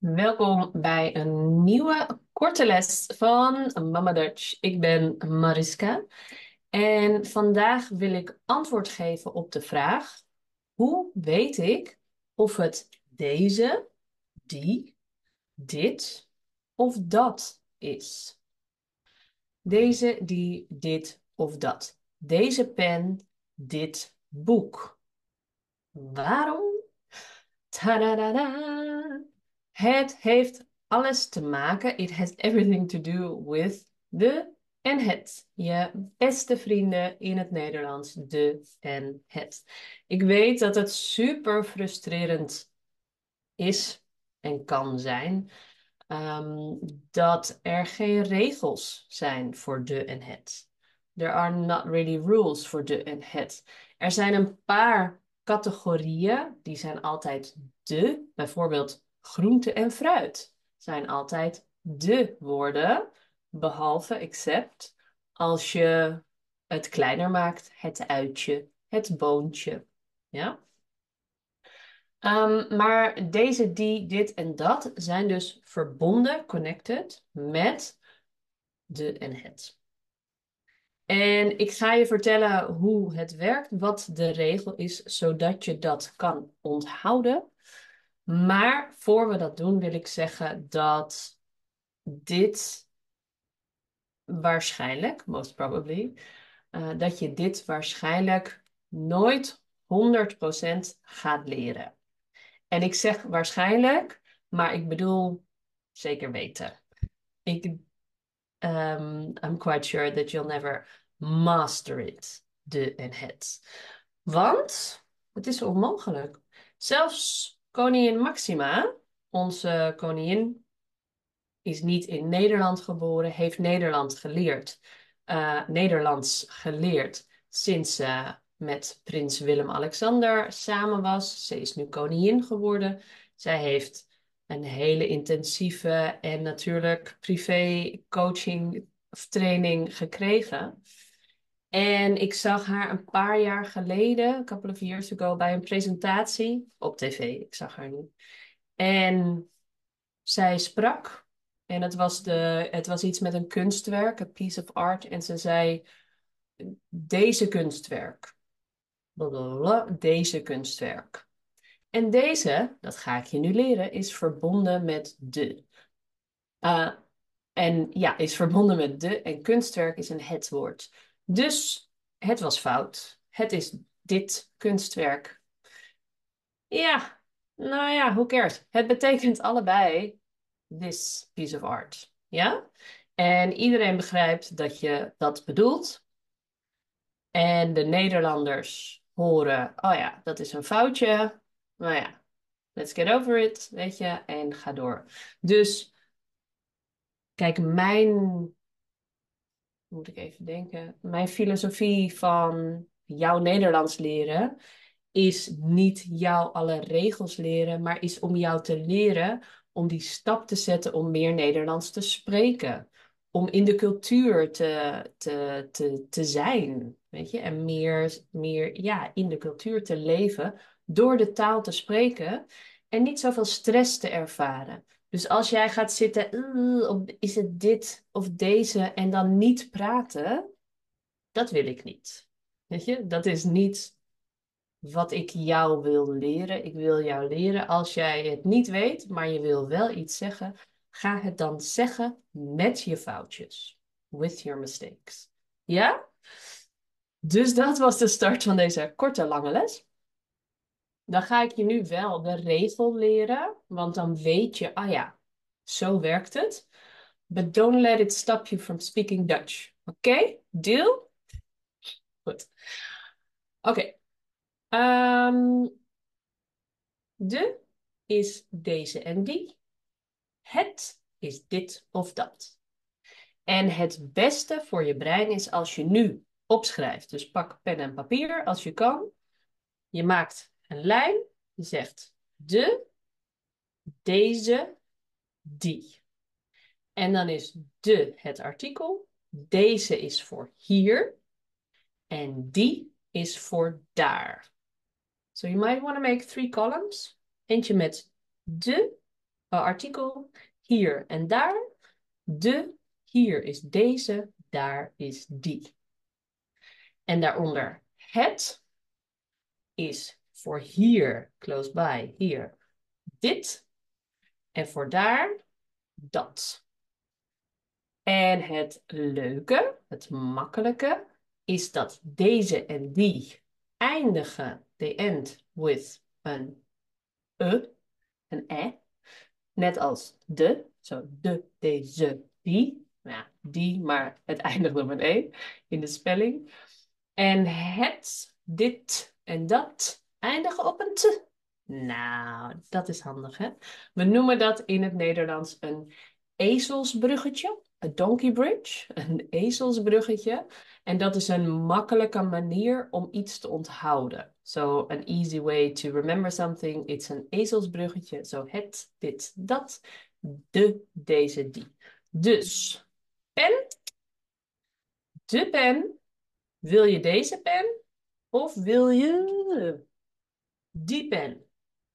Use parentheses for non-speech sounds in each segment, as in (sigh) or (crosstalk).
Welkom bij een nieuwe korte les van Mama Dutch. Ik ben Mariska en vandaag wil ik antwoord geven op de vraag: hoe weet ik of het deze, die, dit of dat is? Deze, die, dit of dat. Deze pen, dit boek. Waarom? Het heeft alles te maken. It has everything to do with de en het. Je beste vrienden in het Nederlands, de en het. Ik weet dat het super frustrerend is en kan zijn um, dat er geen regels zijn voor de en het. There are not really rules for de en het. Er zijn een paar categorieën, die zijn altijd de, bijvoorbeeld groente en fruit zijn altijd de woorden, behalve except als je het kleiner maakt, het uitje, het boontje. Ja? Um, maar deze, die, dit en dat zijn dus verbonden, connected, met de en het. En ik ga je vertellen hoe het werkt, wat de regel is, zodat je dat kan onthouden. Maar voor we dat doen, wil ik zeggen dat dit waarschijnlijk, most probably, uh, dat je dit waarschijnlijk nooit 100% gaat leren. En ik zeg waarschijnlijk, maar ik bedoel zeker weten. Ik, um, I'm quite sure that you'll never master it, de en het. Want het is onmogelijk. Zelfs Koningin Maxima, onze koningin, is niet in Nederland geboren, heeft Nederland geleerd, uh, Nederlands geleerd sinds ze met prins Willem-Alexander samen was. Ze is nu koningin geworden. Zij heeft een hele intensieve en natuurlijk privé coaching of training gekregen. En ik zag haar een paar jaar geleden, a couple of years ago, bij een presentatie op tv. Ik zag haar nu. En zij sprak. En het was, de, het was iets met een kunstwerk, een piece of art. En ze zei, deze kunstwerk. Blablabla, deze kunstwerk. En deze, dat ga ik je nu leren, is verbonden met de. Uh, en ja, is verbonden met de. En kunstwerk is een het woord. Dus het was fout. Het is dit kunstwerk. Ja, nou ja, who cares? Het betekent allebei this piece of art. Ja? En iedereen begrijpt dat je dat bedoelt. En de Nederlanders horen, oh ja, dat is een foutje. Nou ja, let's get over it, weet je, en ga door. Dus, kijk, mijn moet ik even denken. Mijn filosofie van jouw Nederlands leren is niet jou alle regels leren, maar is om jou te leren om die stap te zetten om meer Nederlands te spreken. Om in de cultuur te, te, te, te zijn, weet je, en meer, meer ja, in de cultuur te leven door de taal te spreken en niet zoveel stress te ervaren. Dus als jij gaat zitten, is het dit of deze en dan niet praten, dat wil ik niet. Weet je, dat is niet wat ik jou wil leren. Ik wil jou leren, als jij het niet weet, maar je wil wel iets zeggen, ga het dan zeggen met je foutjes. With your mistakes. Ja? Dus dat was de start van deze korte, lange les. Dan ga ik je nu wel de regel leren, want dan weet je, ah ja, zo werkt het. But don't let it stop you from speaking Dutch. Oké? Deal? Goed. Oké. Ehm, de is deze en die. Het is dit of dat. En het beste voor je brein is als je nu opschrijft. Dus pak pen en papier als je kan. Je maakt een lijn. Je zegt de, deze, die. En dan is de het artikel. Deze is voor hier. En die is voor daar. So you might want to make three columns. Eentje met de, artikel, hier en daar. De, hier is deze, daar is die. En daaronder het is voor hier, close by, hier, dit. En voor daar, dat. En het leuke, het makkelijke, is dat deze en die eindigen, they end with een e, een e. Net als de, zo de, deze, die. Ja, die, maar het (laughs) eindigt op een e in de spelling. En het, dit en dat eindigen op een t. Nou, dat is handig, hè? We noemen dat in het Nederlands een ezelsbruggetje. Een donkey bridge, een ezelsbruggetje. En dat is een makkelijke manier om iets te onthouden. So, an easy way to remember something. It's een ezelsbruggetje. Zo het, dit, dat. De, deze, die. Dus, pen. De pen. Wil je deze pen? Of wil je die pen?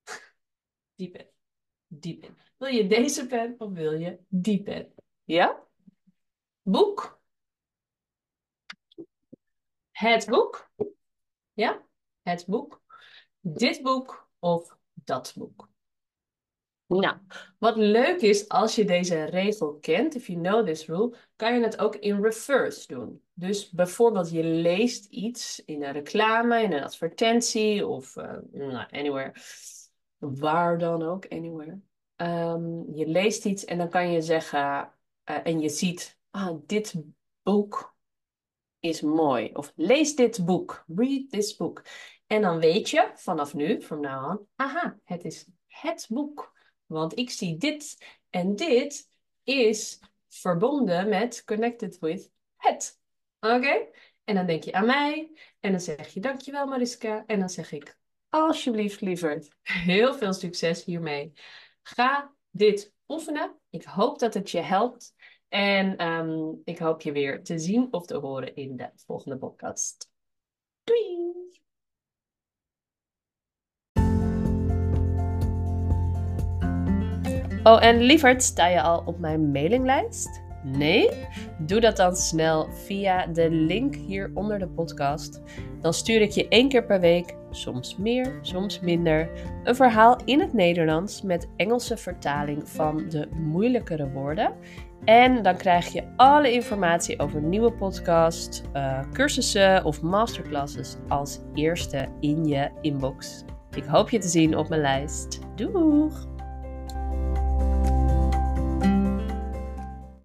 (laughs) Die pen. Die pen. Wil je deze pen of wil je die pen? Ja? Boek. Het boek. Ja? Het boek. Dit boek of dat boek. Nou, wat leuk is als je deze regel kent, if you know this rule, kan je het ook in reverse doen. Dus bijvoorbeeld je leest iets in een reclame, in een advertentie of uh, anywhere, waar dan ook, anywhere. Um, je leest iets en dan kan je zeggen, uh, en je ziet, ah, dit boek is mooi. Of lees dit boek, read this book. En dan weet je vanaf nu, from now on, aha, het is het boek. Want ik zie dit en dit is verbonden met, connected with het. Oké? En dan denk je aan mij en dan zeg je dankjewel Mariska. En dan zeg ik alsjeblieft lieverd, heel veel succes hiermee. Ga dit oefenen. Ik hoop dat het je helpt. En ehm, ik hoop je weer te zien of te horen in de volgende podcast. Doei! Oh, en lieverd, sta je al op mijn mailinglijst? Nee? Doe dat dan snel via de link hier onder de podcast. Dan stuur ik je één keer per week, soms meer, soms minder, een verhaal in het Nederlands met Engelse vertaling van de moeilijkere woorden. En dan krijg je alle informatie over nieuwe podcasts, uh, cursussen of masterclasses als eerste in je inbox. Ik hoop je te zien op mijn lijst. Doeg!